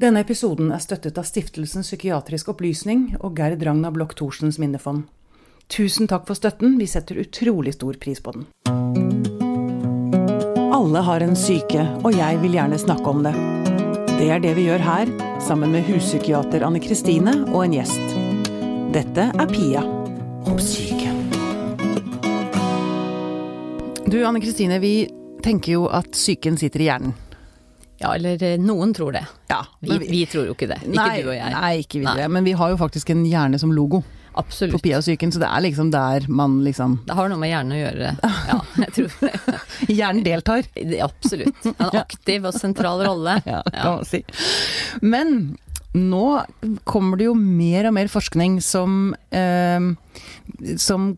Denne episoden er støttet av Stiftelsen psykiatrisk opplysning og Gerd Ragna Bloch Thorsens minnefond. Tusen takk for støtten, vi setter utrolig stor pris på den. Alle har en syke, og jeg vil gjerne snakke om det. Det er det vi gjør her, sammen med huspsykiater Anne Kristine og en gjest. Dette er Pia om syke. Du Anne Kristine, vi tenker jo at psyken sitter i hjernen. Ja, eller eh, noen tror det. Ja, Vi, vi tror jo ikke det. Ikke nei, du og jeg. Nei, ikke vi Nei. det. Men vi har jo faktisk en hjerne som logo på Absolutt. Pia-syken, så det er liksom der man liksom Det har noe med hjernen å gjøre. Ja, jeg tror det. Hjernen deltar. Absolutt. En aktiv og sentral rolle. Ja, kan man si. Men nå kommer det jo mer og mer forskning som, eh, som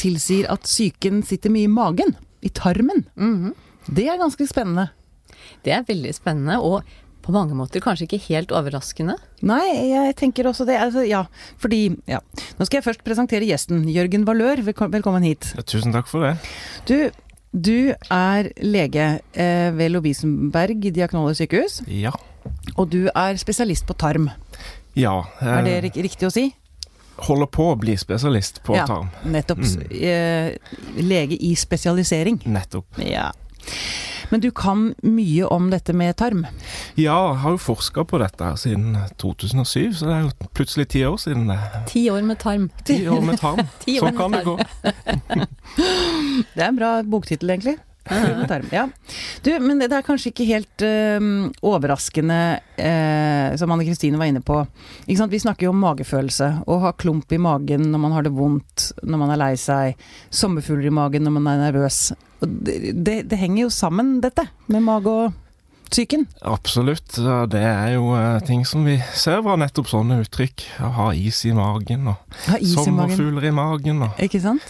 tilsier at psyken sitter mye i magen. I tarmen. Mhm. Det er ganske spennende. Det er veldig spennende, og på mange måter kanskje ikke helt overraskende. Nei, jeg tenker også det. Altså, ja, fordi ja. Nå skal jeg først presentere gjesten. Jørgen Valør, velkommen hit. Ja, Tusen takk for det. Du, du er lege eh, ved Lovisenberg diakonale sykehus, Ja. og du er spesialist på tarm. ja Er det rik riktig å si? holder på å bli spesialist på Ja. tarm. Nettopp. Mm. Eh, lege i spesialisering. Nettopp. Ja. Men du kan mye om dette med tarm. Ja, jeg har jo forska på dette her siden 2007, så det er jo plutselig ti år siden det. Ti år med tarm. Ti år med tarm. Sånn kan med det gå. Det er en bra boktittel, egentlig. Ja. Du, men det er kanskje ikke helt eh, overraskende, eh, som Anne Kristine var inne på. Vi snakker jo om magefølelse. Å ha klump i magen når man har det vondt, når man er lei seg. Sommerfugler i magen når man er nervøs. Det, det, det henger jo sammen, dette, med mage og psyken. Absolutt. Det er jo eh, ting som vi ser var nettopp sånne uttrykk. Å ha is i magen, og Ha is i magen. sommerfugler i magen, og, Ikke sant?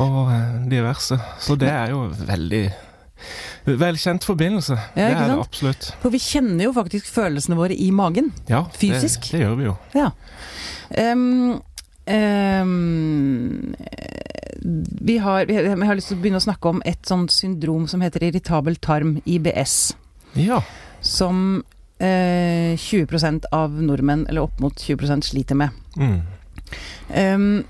Og eh, diverse. Så det er jo veldig velkjent forbindelse. Ja, det er det absolutt. For vi kjenner jo faktisk følelsene våre i magen. Ja, Fysisk? Det, det gjør vi jo. Ja. Um, um, vi, har, vi har- lyst til å begynne å snakke om et sånt syndrom som heter irritabel tarm, IBS. Ja. Som uh, 20% av nordmenn, eller opp mot 20% sliter med. Mm. Ehm,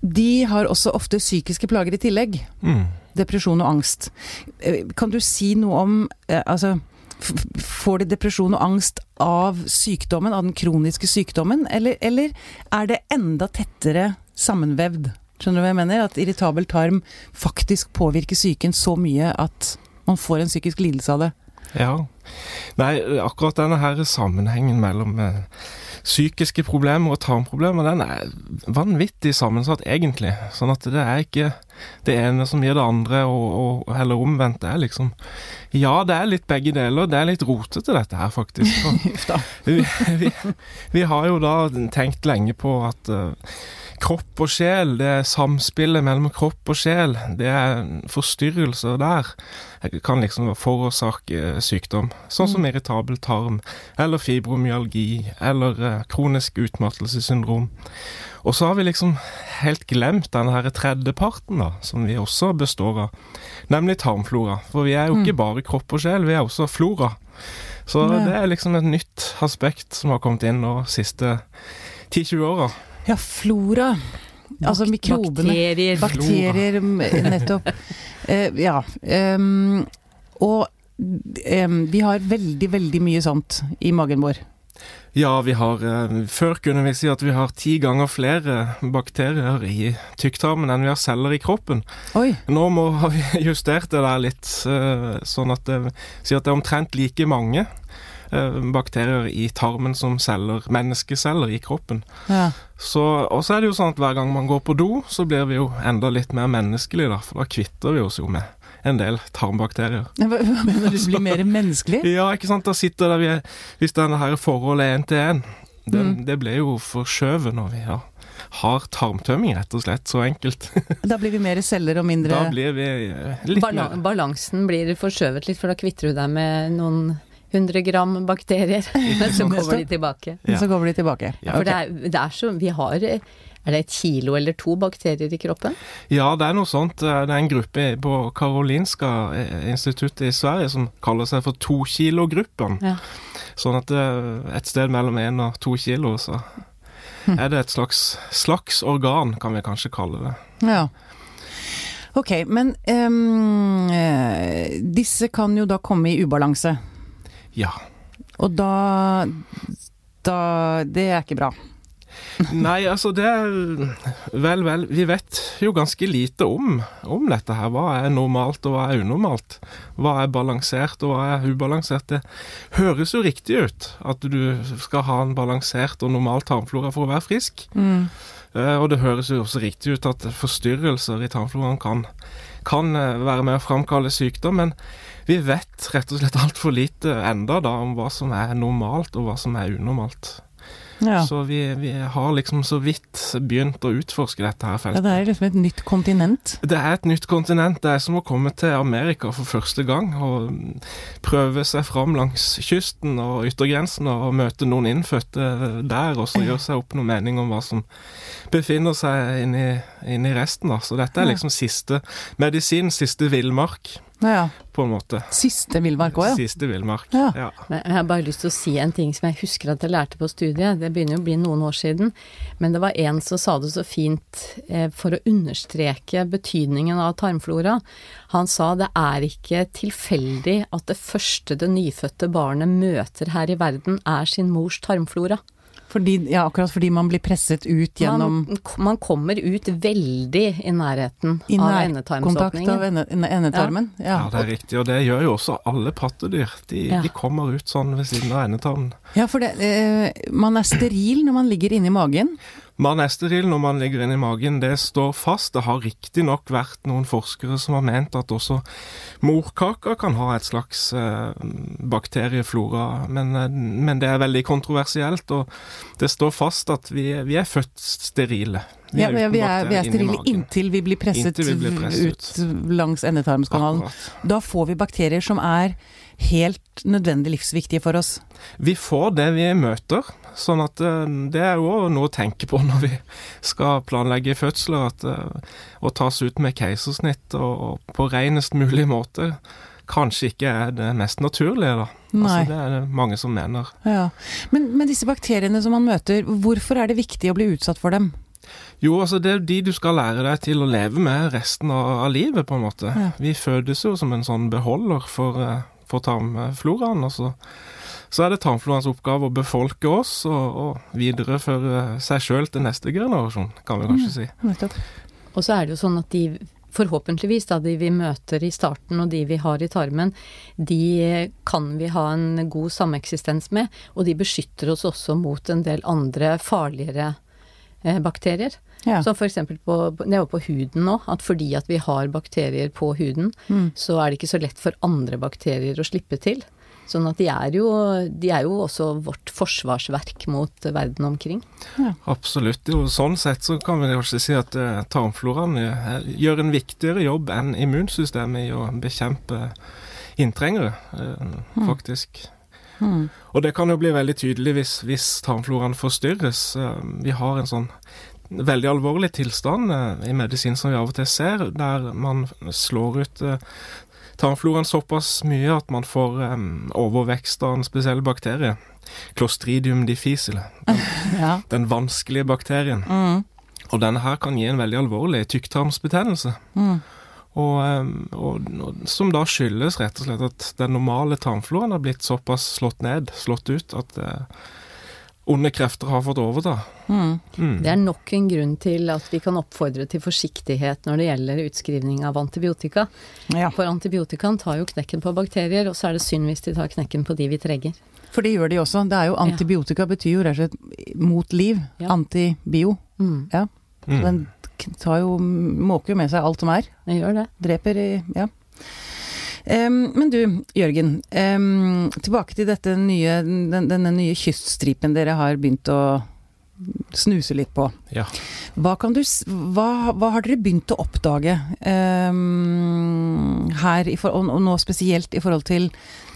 de har også ofte psykiske plager i tillegg. Mm. Depresjon og angst. Eh, Kan du si noe om eh, Altså, får de depresjon og angst av sykdommen, av den kroniske sykdommen, eller, eller er det enda tettere sammenvevd? Skjønner du hva jeg mener? At irritabel tarm faktisk påvirker psyken så mye at man får en psykisk lidelse av det. Ja. Nei, akkurat denne her sammenhengen mellom eh, psykiske problemer og tarmproblemer, den er vanvittig sammensatt, egentlig. Sånn at det er ikke det ene som gir det andre, og, og heller omvendt. Det er liksom Ja, det er litt begge deler. Det er litt rotete, dette her, faktisk. Vi, vi, vi har jo da tenkt lenge på at eh, kropp og sjel, det er samspillet mellom kropp og sjel, det er forstyrrelser der, kan liksom forårsake sykdom. Sånn som irritabel tarm, eller fibromyalgi, eller eh, kronisk utmattelsessyndrom. Og så har vi liksom helt glemt denne her tredjeparten, da, som vi også består av, nemlig tarmflora. For vi er jo ikke bare kropp og sjel, vi er også flora. Så det er liksom et nytt aspekt som har kommet inn nå de siste 10-20 åra. Ja, flora. Altså mikrobene. Bakterier. Bakterier, nettopp. Eh, ja. Um, og um, vi har veldig, veldig mye sånt i magen vår. Ja, vi har eh, Før kunne vi si at vi har ti ganger flere bakterier i tykktarmen enn vi har celler i kroppen. Oi. Nå må, har vi justert det der litt, eh, sånn at det sier at det er omtrent like mange bakterier i tarmen som celler, menneskeceller i kroppen. Ja. Så, og så er det jo sånn at hver gang man går på do, så blir vi jo enda litt mer menneskelige, da, for da kvitter vi oss jo med en del tarmbakterier. Hva hva mener du blir mer menneskelig? Ja, ikke sant. Da sitter der vi er, Hvis denne her forholdet er én til én, det, Mm. det ble jo forskjøvet når vi ja, har tarmtømming, rett og slett. Så enkelt. Da blir vi mer celler og mindre Da blir vi eh, litt Bala mer balansen blir forskjøvet litt, for da kvitter du deg med noen hundre gram bakterier. Men så kommer de tilbake. Ja. så kommer de tilbake. Ja, For det er, det er så Vi har er det et kilo eller to bakterier i kroppen? Ja, det er noe sånt. Det er en gruppe på Karolinska eh, instituttet i Sverige som kaller seg for tokilogruppen. Ja. Sånn at det er et sted mellom én og to kilo, så er det et slags, slags organ, kan vi kanskje kalle det. Ja. Ok, men ehm, eh, disse kan jo da komme i ubalanse. Ja. Og da Da Det er ikke bra. Nei, altså det er Vel, vel. Vi vet jo ganske lite om, om dette her. Hva er normalt, og hva er unormalt? Hva er balansert, og hva er ubalansert? Det høres jo riktig ut at du skal ha en balansert og normal tarmflora for å være frisk. Eh, og det høres jo også riktig ut at forstyrrelser i tarmfloraen kan, kan eh, være med å framkalle sykdom. Men vi vet rett og slett altfor lite enda da om hva som er normalt, og hva som er unormalt. Ja. Så vi, vi har liksom så vidt begynt å utforske dette her ja, det er liksom et nytt kontinent. Det er et nytt kontinent. Det er som å komme til Amerika for første gang og prøve seg fram langs kysten og yttergrensen og møte noen innfødte der, og så gjøre seg opp noen mening om hva som befinner seg inni, inni resten. Da. Så dette er liksom siste medisin, siste villmark, Ja. på en måte. Siste villmark òg, ja. Siste villmark. Ja. Ja. Men jeg har bare lyst til å si en ting som jeg husker at jeg lærte på studiet. Det begynner jo å bli noen år siden. Men det var en som sa det så fint eh, for å understreke betydningen av tarmflora. Han sa det er ikke tilfeldig at det første det nyfødte barnet møter her i verden, er sin mors tarmflora. Fordi, ja, akkurat fordi man blir presset ut gjennom Man, man kommer ut veldig i nærheten i av av endetarmsåpningen. Av ende- endetarmen. Ja. Ja, det er riktig, og det gjør jo også alle pattedyr. De, Ja. de kommer ut sånn ved siden av endetarmen. Ja, for det, eh, man er steril når man ligger inni magen. Man er steril når man ligger inni magen, det står fast. Det har riktignok vært noen forskere som har ment at også morkaka kan ha et slags eh, bakterieflora, men, eh, men det er veldig kontroversielt, og det står fast at vi, vi er født sterile. Ja, vi, er, vi, er, vi er sterile inntil vi blir presset, vi blir presset ut langs endetarmskanalen. Akkurat. Da får vi bakterier som er helt nødvendig livsviktige for oss. Vi får det vi møter, sånn at eh, det er jo noe å tenke på når vi skal planlegge fødsler. At eh, å tas ut med keisersnitt og, og på renest mulig måte kanskje ikke er det mest naturlige, da. Altså, det er det mange som mener. Ja. Men, men disse bakteriene som man møter, hvorfor er det viktig å bli utsatt for dem? Jo, altså det er de du skal lære deg til å leve med resten av, av livet, på en måte. Ja. Vi fødes jo som en sånn beholder for, for tarmfloraen, og så, så er det tarmfloraens oppgave å befolke oss og, og videreføre seg sjøl til neste generasjon, kan vi kanskje si. Nettopp. Og så er det jo sånn at de forhåpentligvis, da, de vi møter i starten og de vi har i tarmen, de kan vi ha en god sameksistens med, og de beskytter oss også mot en del andre farligere bakterier. Ja. Som for eksempel på, det på huden nå, at fordi at vi har bakterier på huden, Mm. så er det ikke så lett for andre bakterier å slippe til. Sånn at de er jo, de er jo også vårt forsvarsverk mot verden omkring. Absolutt. Jo, sånn sett så kan vi kanskje si at eh, tarmfloraen eh, gjør en viktigere jobb enn immunsystemet i å bekjempe inntrengere, eh, faktisk. Mm. Og det kan jo bli veldig tydelig hvis, hvis tarmfloraen forstyrres. Eh, Vi har en sånn veldig alvorlig tilstand eh, i medisin som vi av og til ser, der man slår ut eh, tarmfloraen såpass mye at man får overvekst av en spesiell bakterie. Clostridium difficile. Ja. Den vanskelige bakterien. Mm. Og denne her kan gi en veldig alvorlig tykktarmsbetennelse. Mm. Og, og, og som da skyldes rett og slett at den normale tarmfloraen har blitt såpass slått ned, slått ut, at eh, onde krefter har fått overta. Mm. Mm. Det er nok en grunn til at vi kan oppfordre til forsiktighet når det gjelder utskrivning av antibiotika. Ja. For antibiotikaen tar jo knekken på bakterier, og så er det synd hvis de tar knekken på de vi trenger. For det gjør de også. Det er jo Antibiotika betyr jo rett og slett mot liv. Ja. Antibio. Mm, Så Mm. Den tar jo, måker jo med seg alt som er. Jeg gjør det. Dreper i Ja. Um, men du, Jørgen. Um, tilbake til dette nye, den, denne nye kyststripen dere har begynt å snuse litt på. Ja. Hva, kan du, hva, hva har dere begynt å oppdage um, her, i for, og, og nå spesielt i forhold til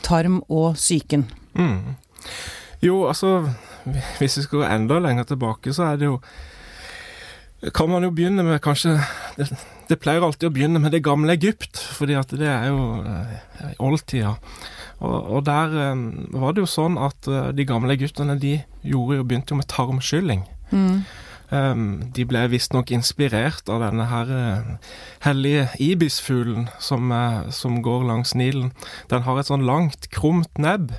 tarm og psyken? Mm. Jo, altså Hvis vi skal gå enda lenger tilbake, så er det jo kan man jo begynne med kanskje det, det, pleier alltid å begynne med det gamle Egypt, fordi at det er jo eh, oldtida. Og, og, der eh, var det jo sånn at eh, de gamle egypterne de gjorde jo, begynte jo med tarmskylling. Mm. Um, de ble visstnok inspirert av denne her uh, hellige ibisfuglen som, uh, som går langs Nilen. Den har et sånn langt, krumt nebb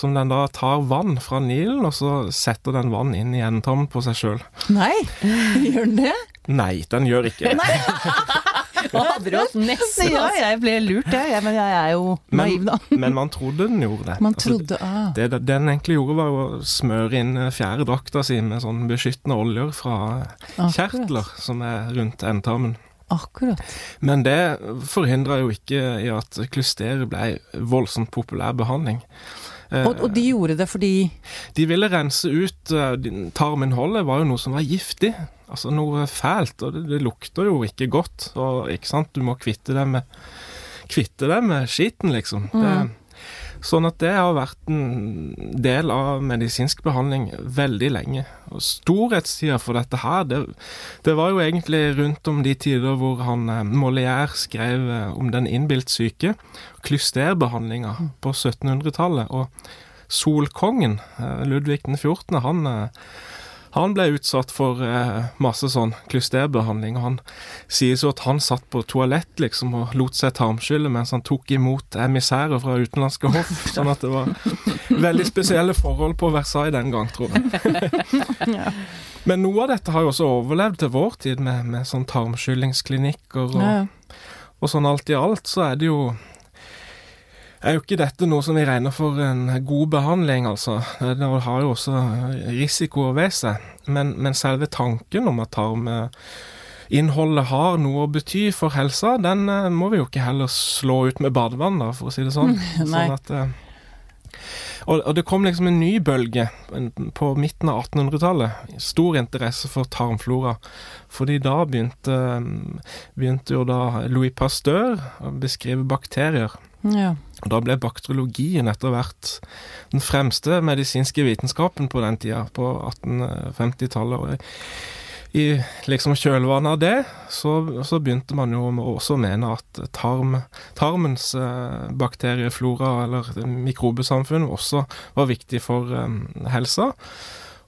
som den da tar vann fra Nilen, og så setter den vann inn i endetarmen på seg sjøl. Nei, gjør den det? Nei, den gjør ikke det. Nesten. Ja, jeg ble lurt, jeg. Men jeg er jo naiv, da. Men, men man trodde den gjorde det. Man altså, trodde, altså, ah. Det den egentlig gjorde, var å smøre inn fjæredrakta si med sånn beskyttende oljer fra Akkurat. kjertler som er rundt endetarmen. Akkurat. Men det forhindra jo ikke i at klysteret ble voldsomt populær behandling. Og, og, de gjorde det fordi De ville rense ut uh, Tarminnholdet var jo noe som var giftig. Altså noe fælt. Og det, det lukter jo ikke godt. Og ikke sant, du må kvitte deg med Kvitte deg med skitten, liksom. Mm. Det, Sånn at det har vært en del av medisinsk behandling veldig lenge. Og Storhetstida for dette her, det, det, var jo egentlig rundt om de tider hvor han eh, Molière skrev eh, om den innbilt syke, klysterbehandlinga på 1700-tallet. Og Solkongen, eh, Ludvig den 14., han han ble utsatt for eh, masse sånn klysterbehandling. Han sies jo at han satt på toalett liksom og lot seg tarmskylle mens han tok imot emissærer fra utenlandske hoff. Sånn at det var veldig spesielle forhold på Versailles den gang, tror jeg. Men noe av dette har jo også overlevd til vår tid, med, med sånn tarmskyllingsklinikker og, og sånn alt i alt, så er det jo er jo ikke dette noe som vi regner for en god behandling, altså. Det har jo også risikoer ved seg. Men, men selve tanken om at tarminnholdet har noe å bety for helsa, den eh, må vi jo ikke heller slå ut med badevann, da, for å si det sånn. sånn at, eh, og, og, det kom liksom en ny bølge på midten av 1800-tallet. Stor interesse for tarmflora. Fordi da begynte, begynte jo da Louis Pasteur å beskrive bakterier. Ja. Da ble bakteriologien etter hvert den fremste medisinske vitenskapen på den tida, på 1850-tallet. Og i liksom kjølvannet av det, så, så, begynte man jo også å mene at tarm, tarmens eh, bakterieflora, eller mikrobesamfunn, også var viktig for eh, helsa.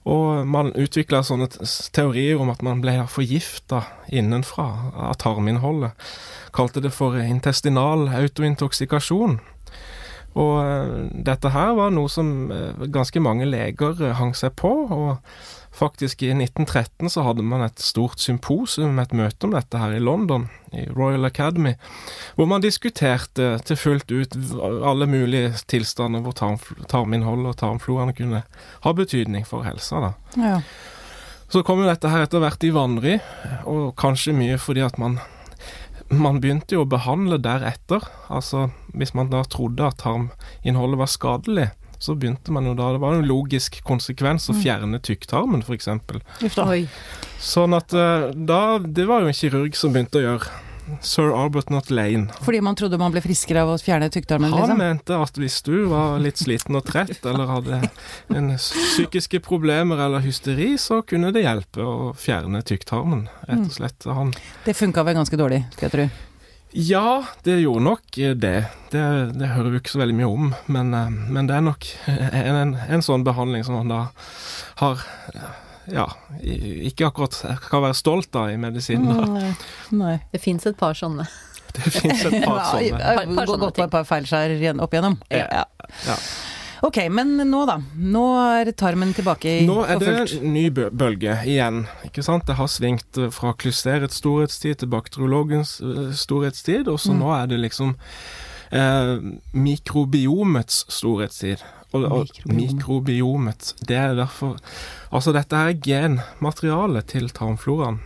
Og man utvikla sånne teorier om at man ble forgifta innenfra av tarminnholdet. Kalte det for intestinal autointoksikasjon. Og eh, dette her var noe som eh, ganske mange leger eh, hang seg på. og Faktisk i 1913 så hadde man et stort symposium, et møte om dette her i London, i Royal Academy, hvor man diskuterte til fullt ut alle mulige tilstander hvor tarm, tarminnholdet og tarmfloraen kunne ha betydning for helsa. da. Ja. Så kom jo dette her etter hvert i vanry, og kanskje mye fordi at man man begynte jo å behandle deretter. Altså, hvis man da trodde at tarminnholdet var skadelig, så begynte man jo da Det var en logisk konsekvens å mm. fjerne tykktarmen, f.eks. Sånn at eh, da Det var jo en kirurg som begynte å gjøre. Sir Arbuthnot Lane. Fordi man trodde man ble friskere av å fjerne tykktarmen? Han liksom? mente at hvis du var litt sliten og trett, eller hadde en psykiske problemer eller hysteri, så kunne det hjelpe å fjerne tykktarmen, rett og slett. Han Det funka vel ganske dårlig, skal jeg tro? Ja, det gjorde nok det. det. Det, hører vi ikke så veldig mye om, men, eh, men det er nok en, en, en sånn behandling som han da har ja, ikke akkurat kan være stolt av i medisinen. Nei, nei. Det fins et par sånne. Det fins et par sånne. ja, Gått på et par feilskjær opp igjennom. Ja. ja. Ok, men nå da. Nå er tarmen tilbake i Nå er det en ny bølge igjen. ikke sant? Det har svingt eh, fra klysterets storhetstid til bakteriologens eh, storhetstid, og så mm. nå er det liksom eh, mikrobiomets storhetstid. Og, og mikrobiomet, det er derfor Altså, dette er genmaterialet til tarmfloraen.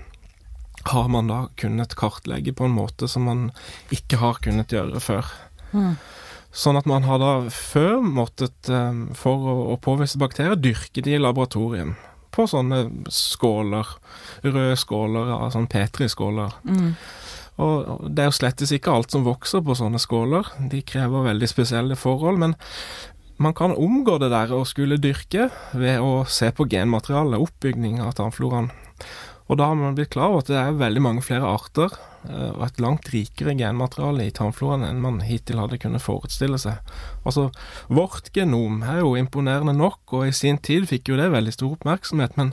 Har man da kunnet kartlegge på en måte som man ikke har kunnet gjøre før. Mm. Sånn at man har da før måttet, um, for å påvise bakterier, dyrke de i laboratorium. På sånne skåler. Røde skåler, sånn Petri-skåler. Mm. Og det er jo slettes ikke alt som vokser på sånne skåler. De krever veldig spesielle forhold. Men man kan omgå det der å skulle dyrke ved å se på genmaterialet, oppbygning av tarmfloraen. Og da har man blitt klar over at det er veldig mange flere arter eh, og et langt rikere genmateriale i tarmfloraen enn man hittil hadde kunnet forestille seg. Altså, vårt genom er jo imponerende nok, og i sin tid fikk jo det veldig stor oppmerksomhet, men,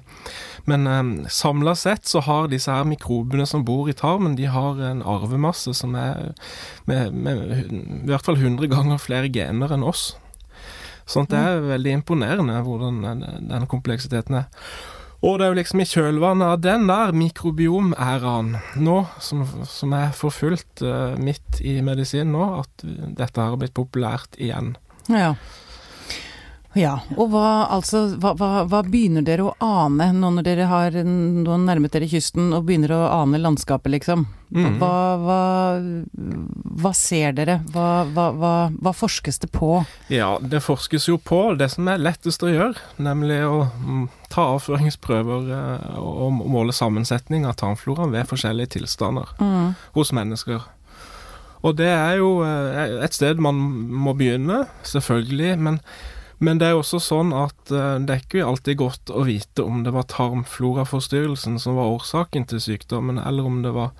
men um, samla sett så har disse her mikrobene som bor i tarmen, de har en arvemasse som er med, med i hvert fall 100 ganger flere gener enn oss. At det er veldig imponerende hvordan den kompleksiteten er. Og det er jo liksom i kjølvannet av den der mikrobiomæraen nå, som, som er for fullt uh, midt i medisin nå, at dette har blitt populært igjen. Ja. Ja, og hva, altså, hva, hva, hva, begynner dere å ane nå når dere har nå nærmet dere kysten og begynner å ane landskapet, liksom? Mm. Hva, hva, ser dere? Hva, forskes det på? Ja, det forskes jo på det som er lettest å gjøre, nemlig å mm, ta avføringsprøver eh, og måle sammensetning av tarmflora ved forskjellige tilstander mm. hos mennesker. Og det er jo eh, et sted man må begynne, selvfølgelig. men men det er også sånn at uh, det er ikke alltid godt å vite om det var tarmfloraforstyrrelsen som var årsaken til sykdommen, eller om det var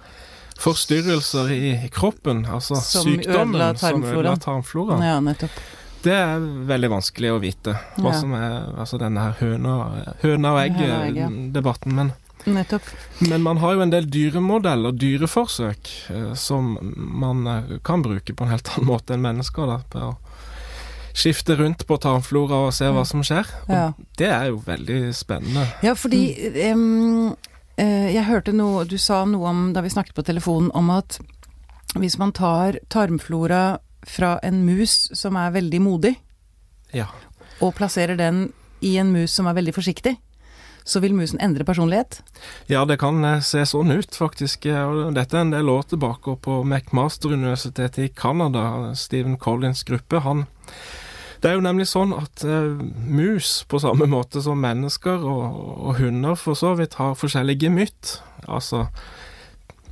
forstyrrelser i kroppen, altså som sykdommen ødela som ødela tarmflora. Ja, nettopp. Det er veldig vanskelig å vite hva ja. som er altså denne her høna, høna og egg-debatten. Men, Nettopp. men man har jo en del dyremodeller, dyreforsøk, eh, som man eh, kan bruke på en helt annen måte enn mennesker. da, skifte rundt på tarmflora og se hva som skjer. Ja. det er jo veldig spennende. Ja, fordi um, jeg hørte noe Du sa noe om, da vi snakket på telefonen, om at hvis man tar tarmflora fra en mus som er veldig modig, ja. og plasserer den i en mus som er veldig forsiktig, så vil musen endre personlighet? Ja, det kan eh, se sånn ut, faktisk. Dette er en del år tilbake på McMaster-universitetet i Canada. Stephen Collins gruppe. Han det er jo nemlig sånn at eh, mus, på samme måte som mennesker og, og hunder for så vidt, har forskjellige gemytt. Altså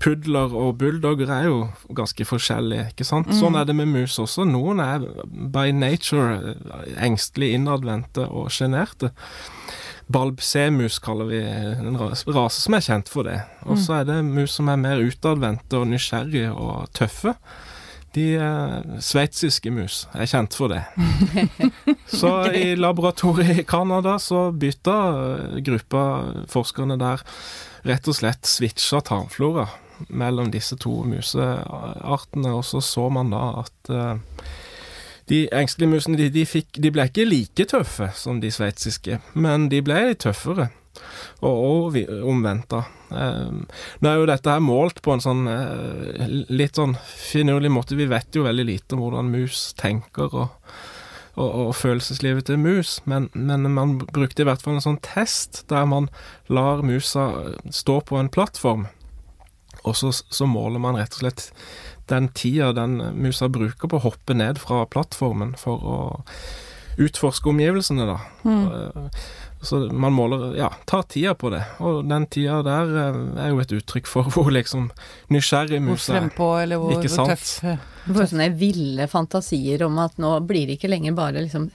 pudler og bulldogger er jo ganske forskjellige, ikke sant. Mm. Sånn er det med mus også. Noen er by nature engstelig innadvendte og sjenerte. Balbsemus kaller vi en rase som er kjent for det. Og så mm. er det mus som er mer utadvendte og nysgjerrige og tøffe. De eh, sveitsiske mus. Er kjent for det. så i laboratoriet i Canada så bytta eh, gruppa forskerne der rett og slett switcha tarmflora mellom disse to museartene, og så så man da at eh, de engstelige musene de, de, fikk, de ble ikke like tøffe som de sveitsiske, men de ble tøffere og, og omvendt, da. Ehm, nå er jo dette her målt på en sånn eh, litt sånn finurlig måte. Vi vet jo veldig lite om hvordan mus tenker og, og, og følelseslivet til mus, men, men, man brukte i hvert fall en sånn test der man lar musa stå på en plattform, og så, så måler man rett og slett den tida den musa bruker på å hoppe ned fra plattformen for å utforske omgivelsene, da. Mm. Eh, så man måler Ja, tar tida på det. Og den tida der eh, er jo et uttrykk for hvor liksom nysgjerrig musa er. Hvor frempå, eller hvor, hvor tøff. Du får sånne ville fantasier om at nå blir det ikke lenger bare liksom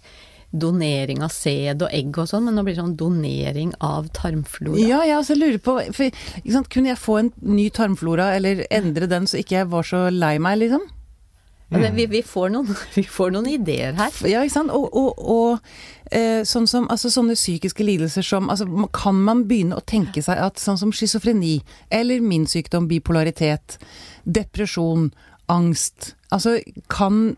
donering av sæd og egg og sånn, men nå blir det sånn donering av tarmflora. Ja, jeg også lurer på for, Kunne jeg få en ny tarmflora, eller endre den så ikke jeg var så lei meg, liksom? Mm. Vi, vi, får noen, vi, får noen, ideer her. Ja, ikke sant. Og, og, og eh, sånn som, altså, sånne psykiske lidelser som altså, Kan man begynne å tenke seg at sånn som schizofreni, eller min sykdom, bipolaritet, depresjon, angst Altså, kan,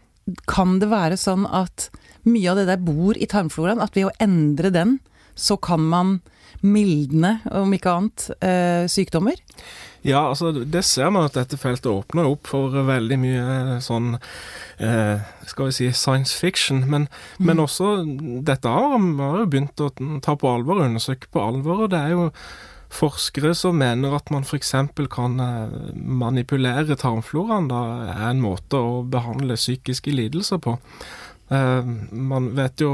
kan det være sånn at mye av det der bor i tarmfloraen? At ved å endre den, så kan man mildne, om ikke annet, eh, sykdommer? Ja, altså det ser man at dette feltet åpner opp for veldig mye eh, sånn eh, Skal vi si science fiction. Men, mm. men også dette har vi jo begynt å ta på alvor og undersøke på alvor. Og det er jo forskere som mener at man f.eks. kan eh, manipulere tarmfloraen. Da er en måte å behandle psykiske lidelser på. Eh, man vet jo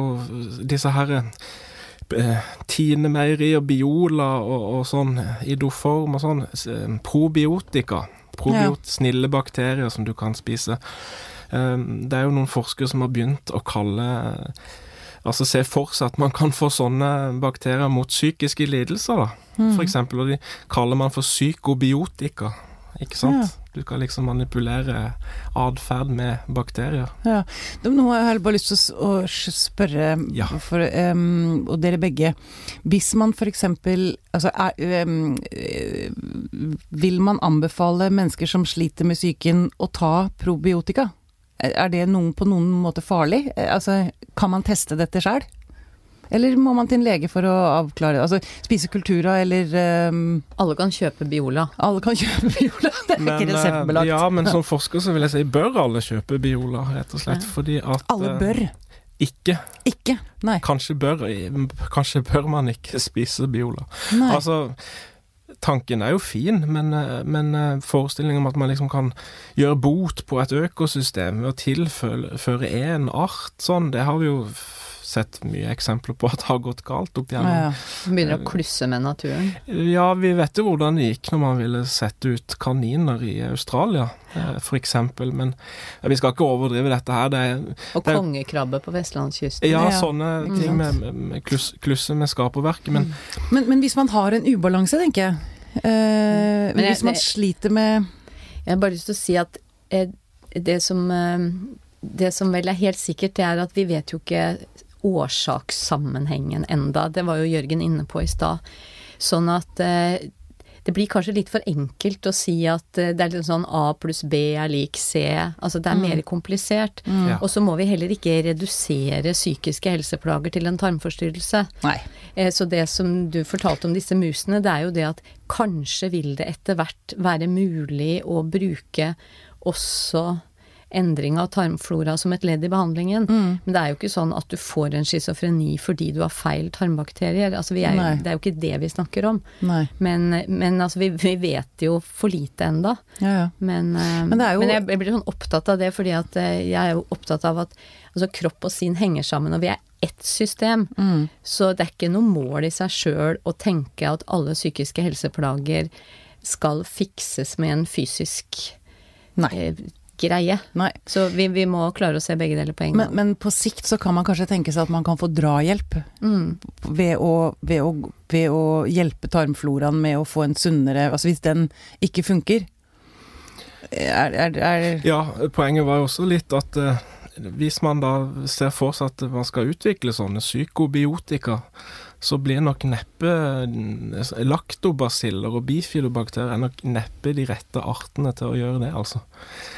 disse her Eh, Tine Meieri og Biola og, og sånn, Idoform og sånn, eh, probiotika. Probiot, ja. Snille bakterier som du kan spise. Eh, det er jo noen forskere som har begynt å kalle altså se for seg at man kan få sånne bakterier mot psykiske lidelser, da. Mm. For eksempel, og de kaller man for psykobiotika. Ikke sant? Ja. Du kan liksom manipulere atferd med bakterier. Ja. Nå har jeg bare lyst til å spørre, Ja. for, um, og dere begge Hvis man f.eks. Altså, er, eh, vil man anbefale mennesker som sliter med psyken å ta probiotika? Er er det noen, på noen måte farlig? Eh, Altså, kan man teste dette sjøl? Eller må man til en lege for å avklare Altså, spise Cultura eller um... Alle kan kjøpe Biola. Alle kan kjøpe Biola, det er ikke eh, reseptbelagt. ja, men som forsker så vil jeg si bør alle kjøpe Biola, rett og slett. Ja. Fordi at Alle eh, bør. Ikke. Ikke. Nei. Kanskje bør, kanskje bør man ikke spise Biola. Nei. Altså, tanken er jo fin, men, eh, men forestillingen om at man liksom kan gjøre bot på et økosystem ved å tilføre én art sånn, det har vi jo sett mye eksempler på at det har gått galt opp igjennom. ja. Begynner å klusse med naturen. Ja, vi vet jo hvordan det gikk når man ville sette ut kaniner i Australia, eh, eksempel. Men eh, vi skal ikke overdrive dette her. Det er Og Det er- kongekrabbe på vestlandskysten. ja, Ja, sånne ikke ting med, med kluss, klusse med skaperverket. Men Men, men hvis man har en ubalanse, tenker jeg eh, Men jeg- Hvis man det- sliter med Jeg har bare lyst til å si at eh, det som eh, Det som vel er helt sikkert, det er at vi vet jo ikke årsakssammenhengen enda. Det var jo Jørgen inne på i stad. Sånn at eh, det blir kanskje litt for enkelt å si at eh, det er litt sånn A pluss B er lik C. Altså det er mer komplisert. Ja. Og så må vi heller ikke redusere psykiske helseplager til en tarmforstyrrelse. Nei. Eh, Så det som du fortalte om disse musene, det er jo det at kanskje vil det etter hvert være mulig å bruke også endring av tarmflora som et ledd i behandlingen. Mm. Men det er jo ikke sånn at du får en schizofreni fordi du har feil tarmbakterier. Altså vi er, det er jo ikke det vi snakker om. Nei. Men, men altså vi, vi vet jo for lite enda. Ja, ja. Men, eh, Men det er jo- men jeg blir sånn opptatt av det, fordi at eh, jeg er jo opptatt av at altså kropp og sinn henger sammen, og vi er ett system. Mm. Så det er ikke noe mål i seg sjøl å tenke at alle psykiske helseplager skal fikses med en fysisk Nei. Greie. Nei. Så vi, vi må klare å se begge deler på en Men, gang. men på sikt så kan man kanskje tenke seg at man kan få drahjelp Mm. ved å, ved å, ved å hjelpe tarmfloraen med å få en sunnere Altså hvis den ikke funker er, er, er Ja, poenget var jo også litt at uh, hvis man da ser for seg at man skal utvikle sånne psykobiotika, så blir nok neppe eh, laktobasiller og bifidobakterier er nok neppe de rette artene til å gjøre det, altså.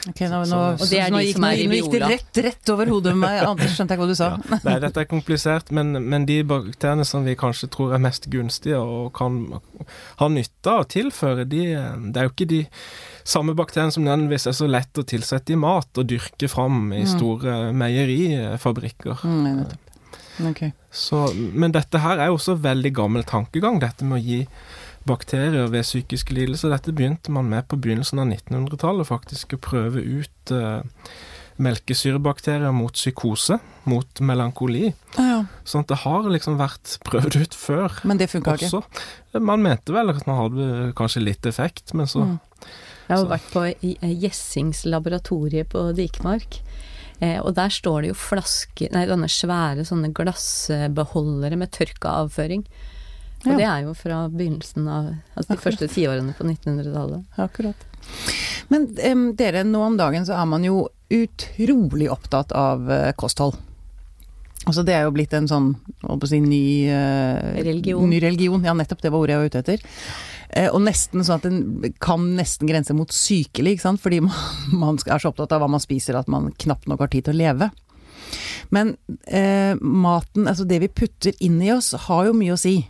Ok, nå, nå, Så- Og det er nå de gikk, som er nå, gikk det rett, rett over hodet med meg. Anders skjønte jeg hva du sa. Ja. Nei, dette er komplisert, men, men de bakteriene som vi kanskje tror er mest gunstige og kan ha nytte av å tilføre, de, det er jo ikke de samme bakteriene som nødvendigvis er så lett å tilsette i mat og dyrke fram i Mm. store meierifabrikker. Mm, nei, nettopp. Ok. Så, men dette her er jo også veldig gammel tankegang, dette med å gi bakterier ved psykiske lidelser. Dette begynte man med på begynnelsen av 1900-tallet, faktisk, å prøve ut uh, melkesyrebakterier mot psykose, mot melankoli. Ah, ja. Sånn at det har liksom vært prøvd ut før Men det funka ikke. Man mente vel at man hadde kanskje litt effekt, men så Mm. Jeg har vært på i- eh, Gjessings laboratorie på Dikmark. Eh, og der står det jo flasker Nei, sånne svære sånne glassbeholdere med tørka avføring. Og Ja. det er jo fra begynnelsen av Altså de første tiårene på 1900-tallet. Akkurat. Men um, dere, nå om dagen så er man jo utrolig opptatt av uh, kosthold. Altså det er jo blitt en sånn, holdt på å si, ny uh, Religion. Ny religion, ja nettopp, det var ordet jeg var ute etter. Uh, og nesten sånn at den kan nesten grense mot sykelig, ikke sant. Fordi man, man er så opptatt av hva man spiser at man knapt nok har tid til å leve. Men uh, maten, altså det vi putter inn i oss, har jo mye å si.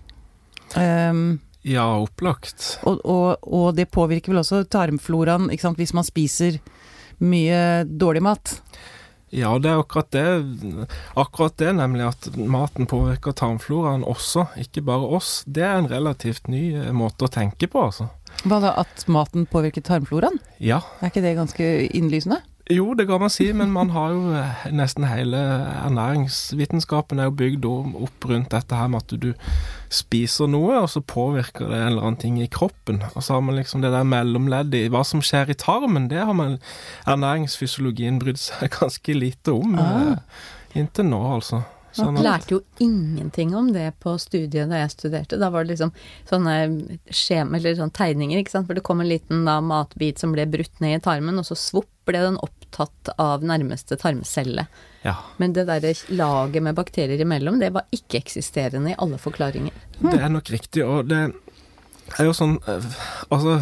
Um, ja, opplagt. og, og, og det påvirker vel også tarmfloraen, ikke sant, hvis man spiser mye dårlig mat. Ja, det er akkurat det. Akkurat det, nemlig at maten påvirker tarmfloraen også, ikke bare oss. Det er en relativt ny eh, måte å tenke på, altså. Hva da, at maten påvirker tarmfloraen? Ja. Er ikke det ganske innlysende? Jo, det kan man si, men man har jo eh, nesten hele ernæringsvitenskapen er jo bygd opp rundt dette her med at du spiser noe, og så påvirker det en eller annen ting i kroppen. Og så har man liksom det der mellomleddet i hva som skjer i tarmen, det har man ernæringsfysiologien brydd seg ganske lite om Ah. eh, inntil nå, altså. Sånn at, lærte jo ingenting om det på studiet da jeg studerte. Da var det liksom sånne skjema, eller sånne tegninger, ikke sant. For det kom en liten da, matbit som ble brutt ned i tarmen, og så svopp ble den opptatt av nærmeste tarmcelle. ja. Men det derre laget med bakterier imellom, det var ikke-eksisterende i alle forklaringer. Det er nok riktig, og det er jo sånn eh, Altså,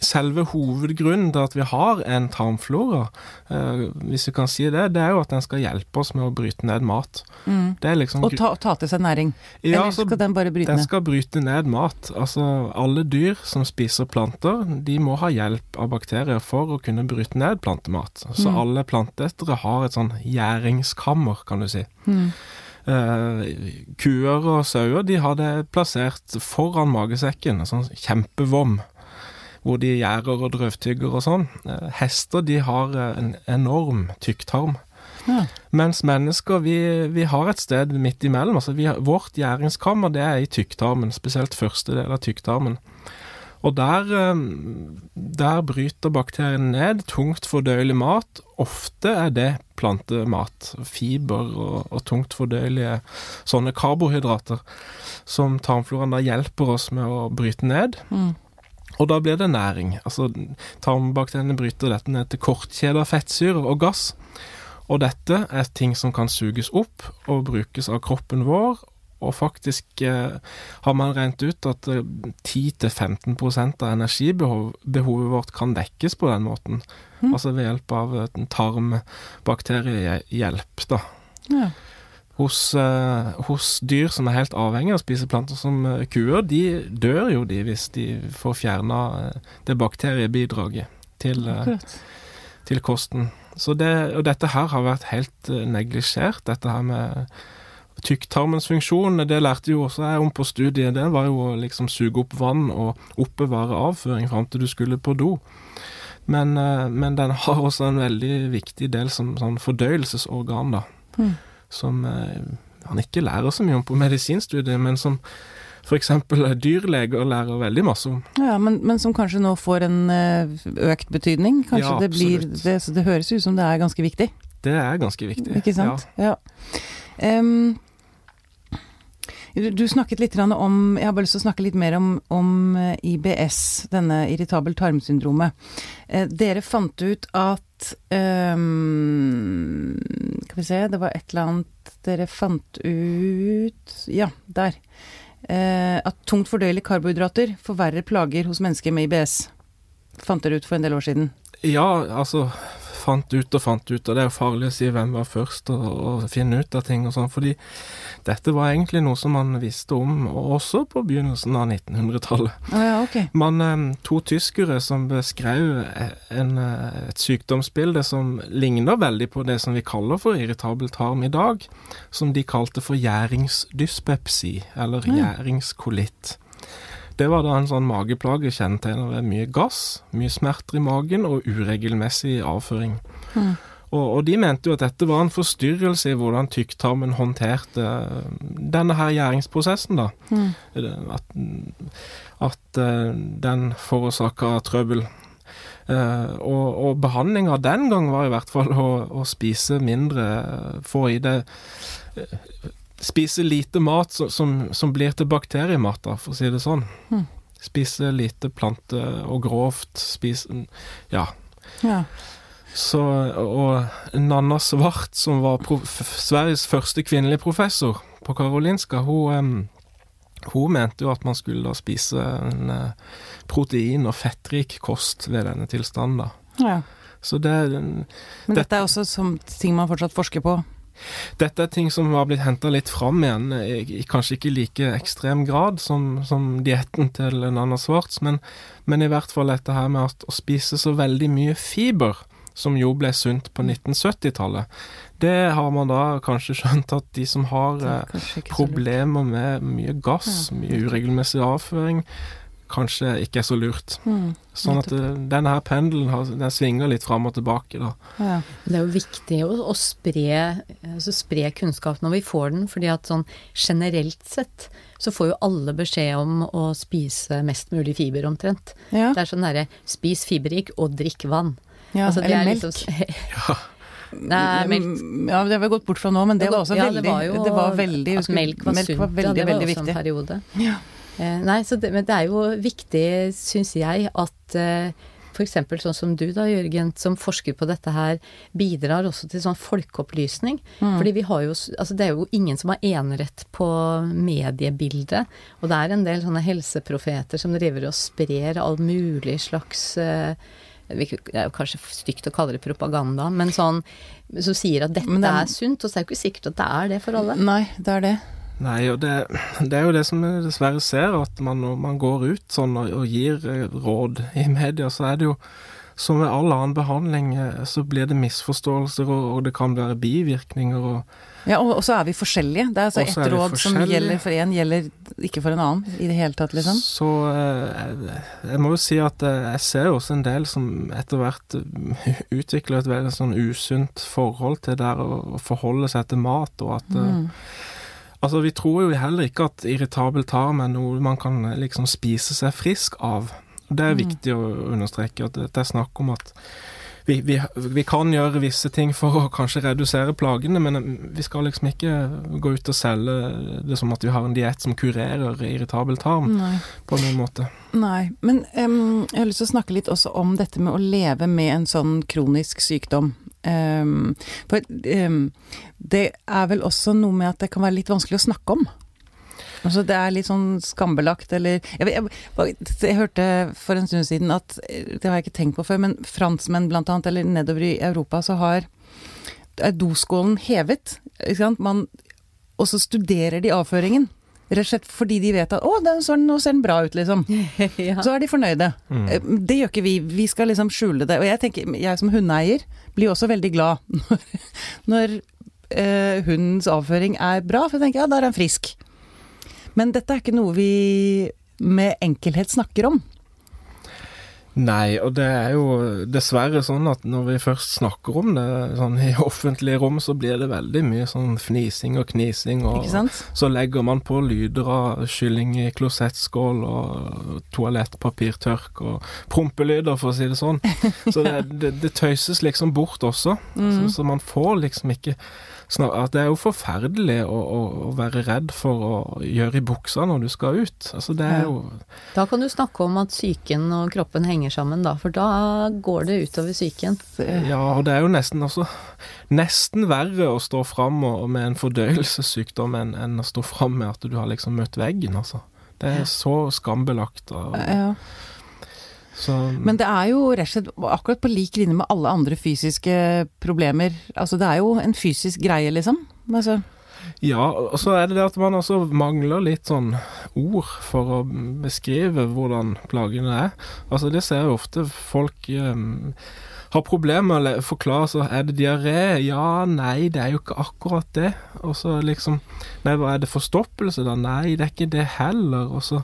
selve hovedgrunnen til at vi har en tarmflora, eh, hvis vi kan si det, det er jo at den skal hjelpe oss med å bryte ned mat. Mm. Det er liksom Og ta, ta til seg næring. Ja, Eller skal den bare bryte Den ned? skal bryte ned mat. Altså, alle dyr som spiser planter, de må ha hjelp av bakterier for å kunne bryte ned plantemat. Så Mm. alle planteetere har et sånn gjæringskammer, kan du si. Mm. Eh, kuer og sauer de har det plassert foran magesekken, en sånn kjempevom, hvor de gjærer og drøvtygger og sånn. Eh, hester de har eh, en enorm tykktarm. Ja. Mens mennesker, vi, vi har et sted midt imellom. Altså vi har, vårt gjæringskammer det er i tykktarmen, spesielt første del av tykktarmen. Og der, eh, der bryter bakteriene ned tungt fordøyelig mat. Ofte er det plantemat, fiber og, og tungt fordøyelige sånne karbohydrater, som tarmfloraen da hjelper oss med å bryte ned. Mm. Og da blir det næring. Altså, tarmbakteriene bryter dette ned til kortkjeder fettsyrer og gass. Og dette er ting som kan suges opp og brukes av kroppen vår. Og faktisk eh, har man regnet ut at eh, 10-15% av energibehovet vårt kan dekkes på den måten. Mm. Altså ved hjelp av eh, tarmbakteriehjelp, da. Ja. Hos, eh, hos dyr som er helt avhengig av å spise planter som eh, kuer, de dør jo de hvis de får fjerna eh, det bakteriebidraget til, eh, til kosten. Så det, og dette her har vært helt neglisjert, dette her med tykktarmens funksjon. Det lærte jo også jeg om på studiet. Det var jo å liksom suge opp vann og oppbevare avføring fram til du skulle på do. Men, eh, men den har også en veldig viktig del som sånn fordøyelsesorgan, da. Mm. Som eh, han ikke lærer så mye om på medisinstudiet, men som f.eks. dyrleger lærer veldig masse om. Ja, men, men som kanskje nå får en eh, økt betydning. Kanskje Ja, det blir det, så det høres ut som det er ganske viktig, Det er ganske viktig. ikke sant? Ja. ja. du, du snakket litt om Jeg har bare lyst til å snakke litt mer om, om eh, IBS, denne irritabel tarmsyndromet. Eh, dere fant ut at Skal vi se, det var et eller annet dere fant ut Ja, der. Eh, at tungt fordøyelige karbohydrater forverrer plager hos mennesker med IBS. Fant dere ut for en del år siden. Ja, altså Fant ut og fant ut, og det er jo farlig å si hvem var først og, og finne ut av ting og sånn, fordi dette var egentlig noe som man visste om også på begynnelsen av 1900-tallet. Å ja, okay. Man, eh, to tyskere som beskrev en, eh, et sykdomsbilde som ligner veldig på det som vi kaller for irritabel tarm i dag, som de kalte for gjæringsdyspepsi, eller gjæringskolitt. Det var da en sånn mageplage kjennetegnet ved mye gass, mye smerter i magen og uregelmessig avføring. Mm. Og, og de mente jo at dette var en forstyrrelse i hvordan tykktarmen håndterte eh, denne her gjæringsprosessen, da. Mm. At, at eh, den forårsaka trøbbel. Uh, og, og behandlinga den gang var i hvert fall å, å spise mindre, eh, få i det eh, Spise lite mat som, som, som blir til bakteriemat, da, for å si det sånn. Mm. Spise lite plante og grovt. Spise Ja. Ja. Så, og Nanna Svart, som var Sveriges første kvinnelige professor på Karolinska, hun, hun mente jo at man skulle da spise en eh, protein- og fettrik kost ved denne tilstanden. da. ja. Så det, Men Det- dette er også som ting man fortsatt forsker på. Dette er ting som har blitt henta litt fram igjen, i, i kanskje ikke like ekstrem grad som, som dietten til Nanna Svarts, men, men i hvert fall dette her med at å spise så veldig mye fiber, som jo ble sunt på 1970-tallet, det har man da kanskje skjønt at de som har eh, problemer med mye gass, mye uregelmessig avføring, kanskje ikke er så lurt. Mm. Sånn at eh, denne her pendelen har, den svinger litt fram og tilbake, da. Ja. Det er jo viktig å, å spre, altså spre kunnskap når vi får den, fordi at sånn generelt sett så får jo alle beskjed om å spise mest mulig fiber omtrent. Ja. Det er sånn derre spis fiberrik og drikk vann. ja. Altså, Eller er melk. liksom- Nei, melk. Ja, det har vi gått bort fra nå, men det var også ja, veldig det var jo det var veldig, at melk var sunt. var veldig, ja, det var veldig også en periode. Ja. Eh, nei, så det, men det er jo viktig, syns jeg, at eh, F.eks. sånn som du da, Jørgen, som forsker på dette her, bidrar også til sånn folkeopplysning. Mm. Fordi vi har jo Altså det er jo ingen som har enerett på mediebildet. Og det er en del sånne helseprofeter som driver og sprer all mulig slags eh, det er jo kanskje stygt å kalle det propaganda, men sånn som sier at dette det er- er sunt, og så er det jo ikke sikkert at det er det for alle. Nei, det er det. Nei, og det, det er jo det som vi dessverre ser, at man, når man går ut sånn og, og gir eh, råd i media, så er det jo som med all annen behandling, eh, så blir det misforståelser, og, og det kan være bivirkninger. og Ja, og, og så er vi forskjellige. Det er altså ett er råd som gjelder for én, gjelder ikke for en annen i det hele tatt, liksom. Så eh, jeg, jeg må jo si at jeg ser jo også en del som etter hvert utvikler et veldig sånn usunt forhold til det å forholde seg til mat, og at Mm. Altså, vi tror jo heller ikke at irritabel tarm er noe man kan eh, liksom spise seg frisk av. Det er Mm. viktig å understreke at det er snakk om at vi, vi, vi kan gjøre visse ting for å kanskje redusere plagene, men eh, vi skal liksom ikke gå ut og selge det som at vi har en diett som kurerer irritabel tarm, Nei. på noen måte. Nei. Men um, jeg har lyst til å snakke litt også om dette med å leve med en sånn kronisk sykdom. Em, for um, det er vel også noe med at det kan være litt vanskelig å snakke om. Altså det er litt sånn skambelagt, eller jeg, jeg, jeg, jeg hørte for en stund siden at Det har jeg ikke tenkt på før, men franskmenn blant annet, eller nedover i Europa, så har er doskålen hevet. Man, og så studerer de avføringen. Rett og slett fordi de vet at 'å, den, sånn, nå ser den bra ut', liksom. ja. Så er de fornøyde. Mm. Eh, Det gjør ikke vi. Vi skal liksom skjule det. Og jeg tenker, jeg som hundeeier blir også veldig glad når, når eh, hundens avføring er bra, for jeg tenker ja, da er han frisk. Men dette er ikke noe vi med enkelhet snakker om. Nei, og det er jo dessverre sånn at når vi først snakker om det sånn i offentlige rom, så blir det veldig mye sånn fnising og knising, og så legger man på lyder av kylling i klosettskål og toalettpapirtørk og prompelyder, for å si det sånn. Så det, det, det tøyses liksom bort også, Mm. så, så man får liksom ikke snak at Det er jo forferdelig å, å, å være redd for å gjøre i buksa når du skal ut. Altså det er jo Da kan du snakke om at psyken og kroppen henger sammen, da. For da går det utover psyken. Ja, og det er jo nesten også Nesten verre å stå fram med en fordøyelsessykdom enn, enn å stå fram med at du har liksom møtt veggen, altså. Det er så skambelagt. Og, Ja. Så, Men det er jo rett og slett akkurat på lik linje med alle andre fysiske problemer. Altså det er jo en fysisk greie, liksom. Altså, ja, og så er det det at man også mangler litt sånn ord for å beskrive hvordan plagene er. Altså det ser jeg ofte folk um, har problemer med å forklare så er det diaré? Ja, nei, det er jo ikke akkurat det. Og så liksom Nei, hva er det forstoppelse da? Nei, det er ikke det heller. Og så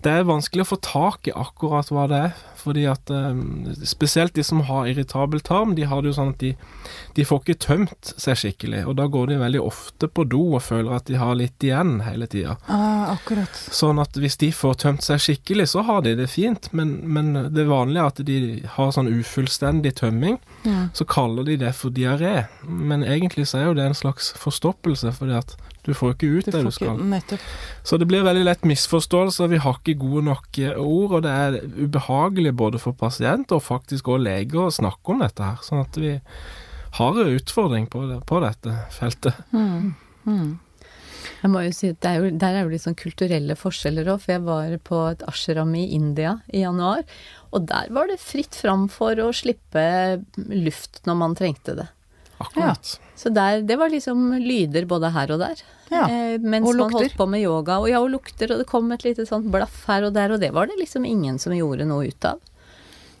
Det er vanskelig å få tak i akkurat hva det er, fordi at um, spesielt de som har irritabel tarm, de har det jo sånn at de, de får ikke tømt seg skikkelig, og da går de veldig ofte på do og føler at de har litt igjen hele tida. ah, akkurat. Sånn at hvis de får tømt seg skikkelig, så har de det fint, men, men det vanlige er at de har sånn ufullstendig tømming, Ja. så kaller de det for diaré. Men egentlig så er jo det en slags forstoppelse, fordi at du får ikke ut Du det du skal. Nettopp. Så det blir veldig lett misforståelser, vi har ikke gode nok eh, ord, og det er ubehagelig både for pasient og faktisk også leger å snakke om dette her. Sånn at vi har en utfordring på, det, på dette feltet. Mm. Mm. Jeg må jo si at det er jo, Der er jo litt sånn kulturelle forskjeller òg, for jeg var på et ashram i India i januar. Og der var det fritt fram for å slippe luft når man trengte det. Akkurat. Så der, det var liksom lyder både her og der. Ja. Eh, mens Og man holdt på med yoga. Og ja, og lukter, og det kom et lite sånt blaff her og der, og det var det liksom ingen som gjorde noe ut av.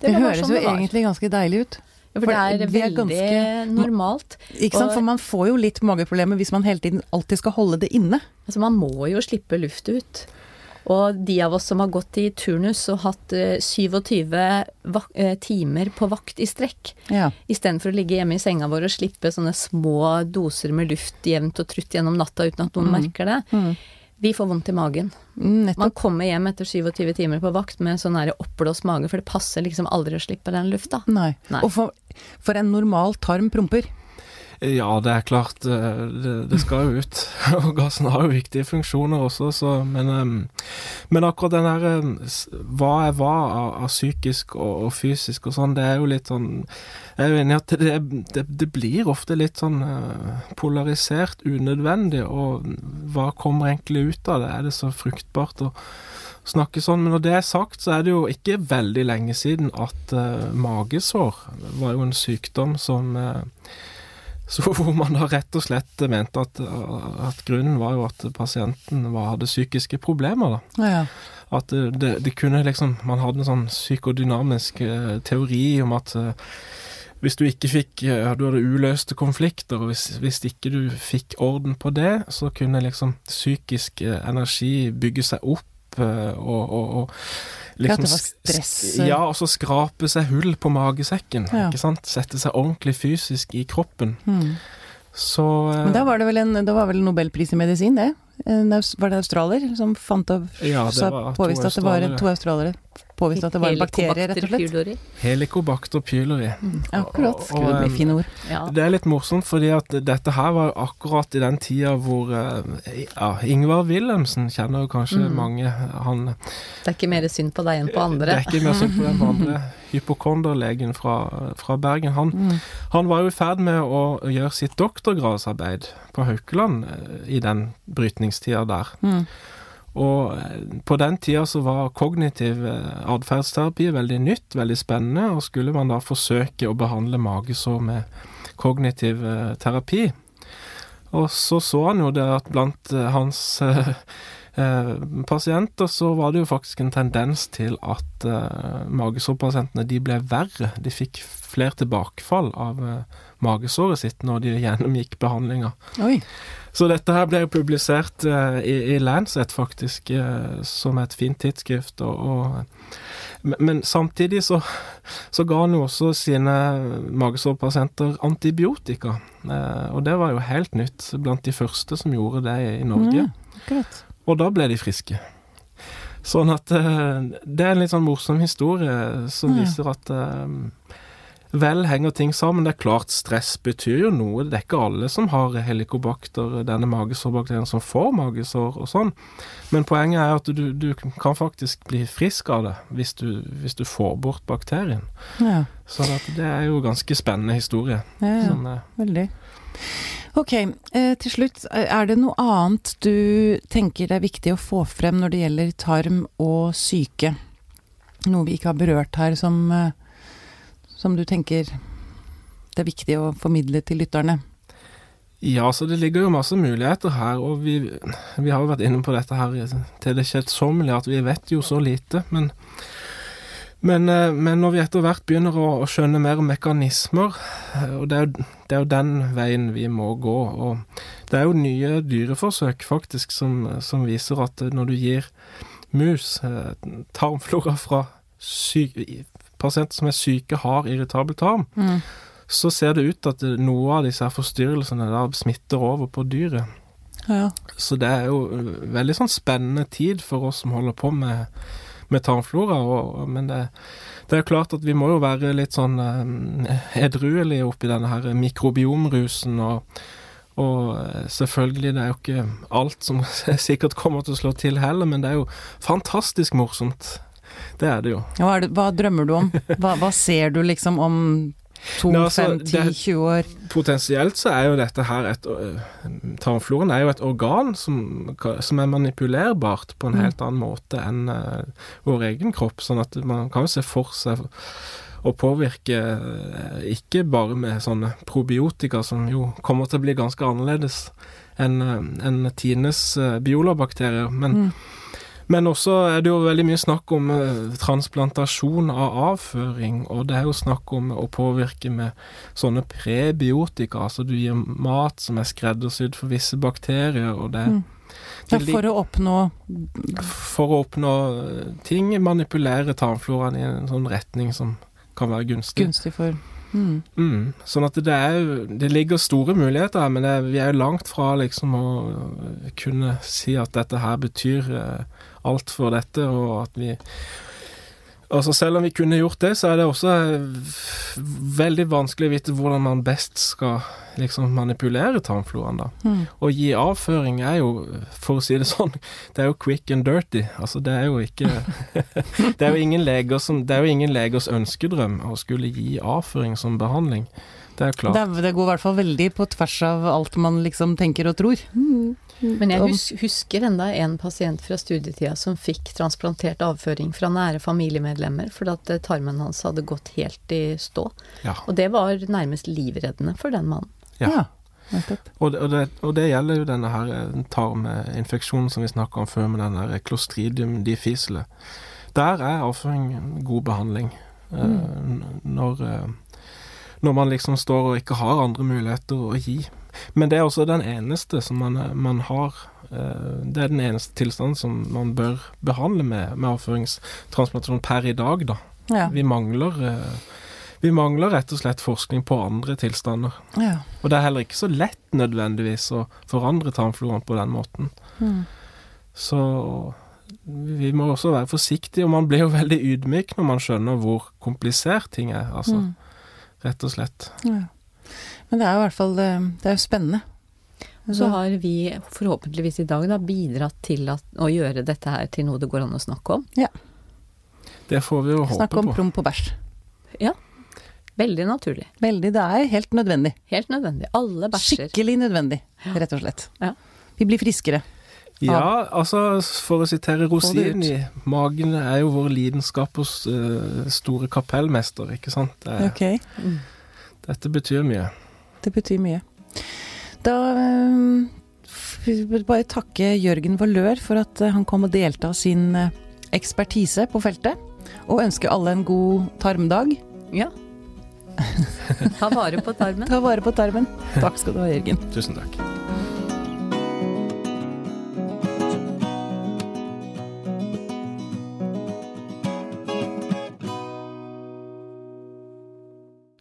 Det, det høres sånn jo det egentlig ganske deilig ut. Ja, for det er vi er veldig ganske- normalt. Ikke sant? Og- For man får jo litt mageproblemer hvis man hele tiden alltid skal holde det inne. Altså, man må jo slippe luft ut. Og de av oss som har gått i turnus og hatt eh, 27 eh, timer på vakt i strekk, Ja. istedenfor å ligge hjemme i senga vår og slippe sånne små doser med luft jevnt og trutt gjennom natta uten at noen Mm. merker det, Mm. vi får vondt i magen. Nettopp. Man kommer hjem etter 27 timer på vakt med sånn oppblåst mage, for det passer liksom aldri å slippe den lufta. Nei. Nei. Og for, for en normal tarm promper. Ja, det er klart. eh, Det, det skal jo ut. Og gassen har jo viktige funksjoner også, så Men, eh, men akkurat den her eh, Hva er hva av, av psykisk og, og fysisk og sånn, det er jo litt sånn Jeg er jo enig i at det, det, det blir ofte litt sånn eh, polarisert, unødvendig, og hva kommer egentlig ut av det? Er det så fruktbart å snakke sånn? Men når det er sagt, så er det jo ikke veldig lenge siden at uh, magesår var jo en sykdom som eh, så hvor man da rett og slett mente at, at grunnen var jo at pasienten var, hadde psykiske problemer. da. Ja. At det, det, kunne liksom Man hadde en sånn psykodynamisk eh, teori om at eh, hvis du ikke fikk eh, Du hadde uløste konflikter, og hvis, hvis ikke du fikk orden på det, så kunne liksom psykisk energi bygge seg opp og, og, og sk- stress, Ja, og så skrape seg hull på magesekken. Ja. Ikke sant? Sette seg ordentlig fysisk i kroppen. Mm. Så eh, Men da var det vel en det var vel nobelpris i medisin, det? Var det australier som fant av Ja, det var to påviste at det var to australiere påviste at det var en bakterie, rett og slett? pylori. Helicobacter pylori. Akkurat. Og- Skulle bli fine ord. Ja. Det er litt morsomt, fordi at dette her var akkurat i den tida hvor eh, ja, Ingvar Wilhelmsen kjenner jo kanskje Mm. mange. Han Det er ikke mer synd på deg enn på andre. Det er ikke mer synd på den andre. Hypokonderlegen fra, fra Bergen. Han, Mm. han var jo i ferd med å gjøre sitt doktorgradsarbeid på Haukeland eh, i den brytningstida der. Mm. Og eh, på den tida så var kognitiv eh, atferdsterapi veldig nytt, veldig spennende, og skulle man da forsøke å behandle magesår med kognitiv eh, terapi. Og så så han jo det at blant hans pasienter så var det jo faktisk en tendens til at magesårpasientene de ble verre. De fikk flere tilbakefall av magesåret sitt når de gjennomgikk behandlinga. Så dette her ble jo publisert uh, i, i Lancet, faktisk, uh, som et fint tidsskrift. Og, og, men, men samtidig så, så ga han jo også sine magesårpasienter antibiotika. Uh, og det var jo helt nytt, blant de første som gjorde det i, i Norge. Ja. Og da ble de friske. Sånn at Det er en litt sånn morsom historie som Ja. viser at Vel henger ting sammen. Det er klart, stress betyr jo noe. Det er ikke alle som har helikobakter, denne magesårbakterien, som får magesår og sånn. Men poenget er at du, du kan faktisk bli frisk av det hvis du, hvis du får bort bakterien. Ja, Så det, det er jo ganske spennende historie. ja, ja. Sånn, eh, veldig. Ok, eh, til slutt. Er det noe annet du tenker det er viktig å få frem når det gjelder tarm og syke? Noe vi ikke har berørt her som, eh, som du tenker det er viktig å formidle til lytterne? Ja, så det ligger jo masse muligheter her, og vi, vi har jo vært inne på dette her til det kjedsommelige, at vi vet jo så lite. Men, men, eh, men når vi etter hvert begynner å, å skjønne mer mekanismer, eh, og det er, jo, det er jo den veien vi må gå, og det er jo nye dyreforsøk faktisk som, som viser at når du gir mus eh, tarmflora fra sy pasienter som er syke, har irritabel tarm, Mm. så ser det ut at noe av disse forstyrrelsene der smitter over på dyret. Ja. Så det er jo veldig sånn spennende tid for oss som holder på med, med tarmflora. Og, men det, det er jo klart at vi må jo være litt sånn eh, edruelige oppi denne her mikrobiomrusen. og og eh, selvfølgelig, det er jo ikke alt som sikkert kommer til å slå til heller, men det er jo fantastisk morsomt. Det er det jo. Hva, er det, hva drømmer du om? Hva, hva ser du liksom om to, Nå, altså, fem, ti, tjue 20 år? Potensielt så er jo dette her et Tarmfloren er jo et organ som, som er manipulerbart på en Mm. helt annen måte enn uh, vår egen kropp. Sånn at man kan jo se for seg å påvirke ikke bare med sånne probiotika, som jo kommer til å bli ganske annerledes enn en Tines biolabakterier, men Mm. Men også er det jo veldig mye snakk om eh, transplantasjon av avføring, og det er jo snakk om å påvirke med sånne prebiotika, altså du gir mat som er skreddersydd for visse bakterier, og det, Mm. Ja, for å oppnå for å oppnå eh, ting, manipulere tarmfloraen i en sånn retning som kan være gunstig. gunstig for mm. Mm, sånn at det er Det ligger store muligheter her, men det, vi er jo langt fra liksom å kunne si at dette her betyr eh, alt for dette, og at vi Altså Selv om vi kunne gjort det, så er det også eh, veldig vanskelig å vite hvordan man best skal liksom manipulere tarmfloraen. da. Mm. Å gi avføring er jo, for å si det sånn, det er jo quick and dirty. Altså det er jo ikke Det er jo ingen leger som, det er jo ingen legers ønskedrøm å skulle gi avføring som behandling. Det er klart. Det, det går i hvert fall veldig på tvers av alt man liksom tenker og tror. Men jeg hus husker enda en pasient fra studietida som fikk transplantert avføring fra nære familiemedlemmer fordi at eh, tarmen hans hadde gått helt i stå. Ja. Og det var nærmest livreddende for den mannen. Ja. Ja. Og det, og, det, og det gjelder jo denne her eh, tarminfeksjonen som vi snakka om før, med den klostridium clostridium difficile. Der er avføring god behandling. Mm. når, eh, når man liksom står og ikke har andre muligheter å gi. Men det er også den eneste som man, man har eh, Det er den eneste tilstanden som man bør behandle med, med avføringstransplantasjon per i dag, da. Ja. Vi mangler eh, vi mangler rett og slett forskning på andre tilstander. ja. Og det er heller ikke så lett nødvendigvis å forandre tarmfloraen på den måten. Mm. Så vi må også være forsiktige, og man blir jo veldig ydmyk når man skjønner hvor komplisert ting er. Altså, Mm. Rett og slett. Ja. Men det er jo i hvert fall eh, Det er jo spennende. Så har vi forhåpentligvis i dag da bidratt til at, å gjøre dette her til noe det går an å snakke om. Det får vi jo håpe på. Snakke om på. promp og bæsj. Veldig naturlig. Veldig. Det er helt nødvendig. Helt nødvendig. Alle bæsjer. Skikkelig nødvendig, rett og slett. Ja. Vi blir friskere. Ja, altså for å sitere. Rosini, magen er jo vår lidenskapers uh, store kapellmester, ikke sant? Det, er- Ok. Mm. Dette betyr mye. Det betyr mye. Da vil f- vil bare takke Jørgen Valør for at eh, han kom og delte av sin eh, ekspertise på feltet. Og ønske alle en god tarmdag. Ja. Ta vare på tarmen. Ta vare på tarmen. Takk skal du ha, Jørgen. Tusen takk.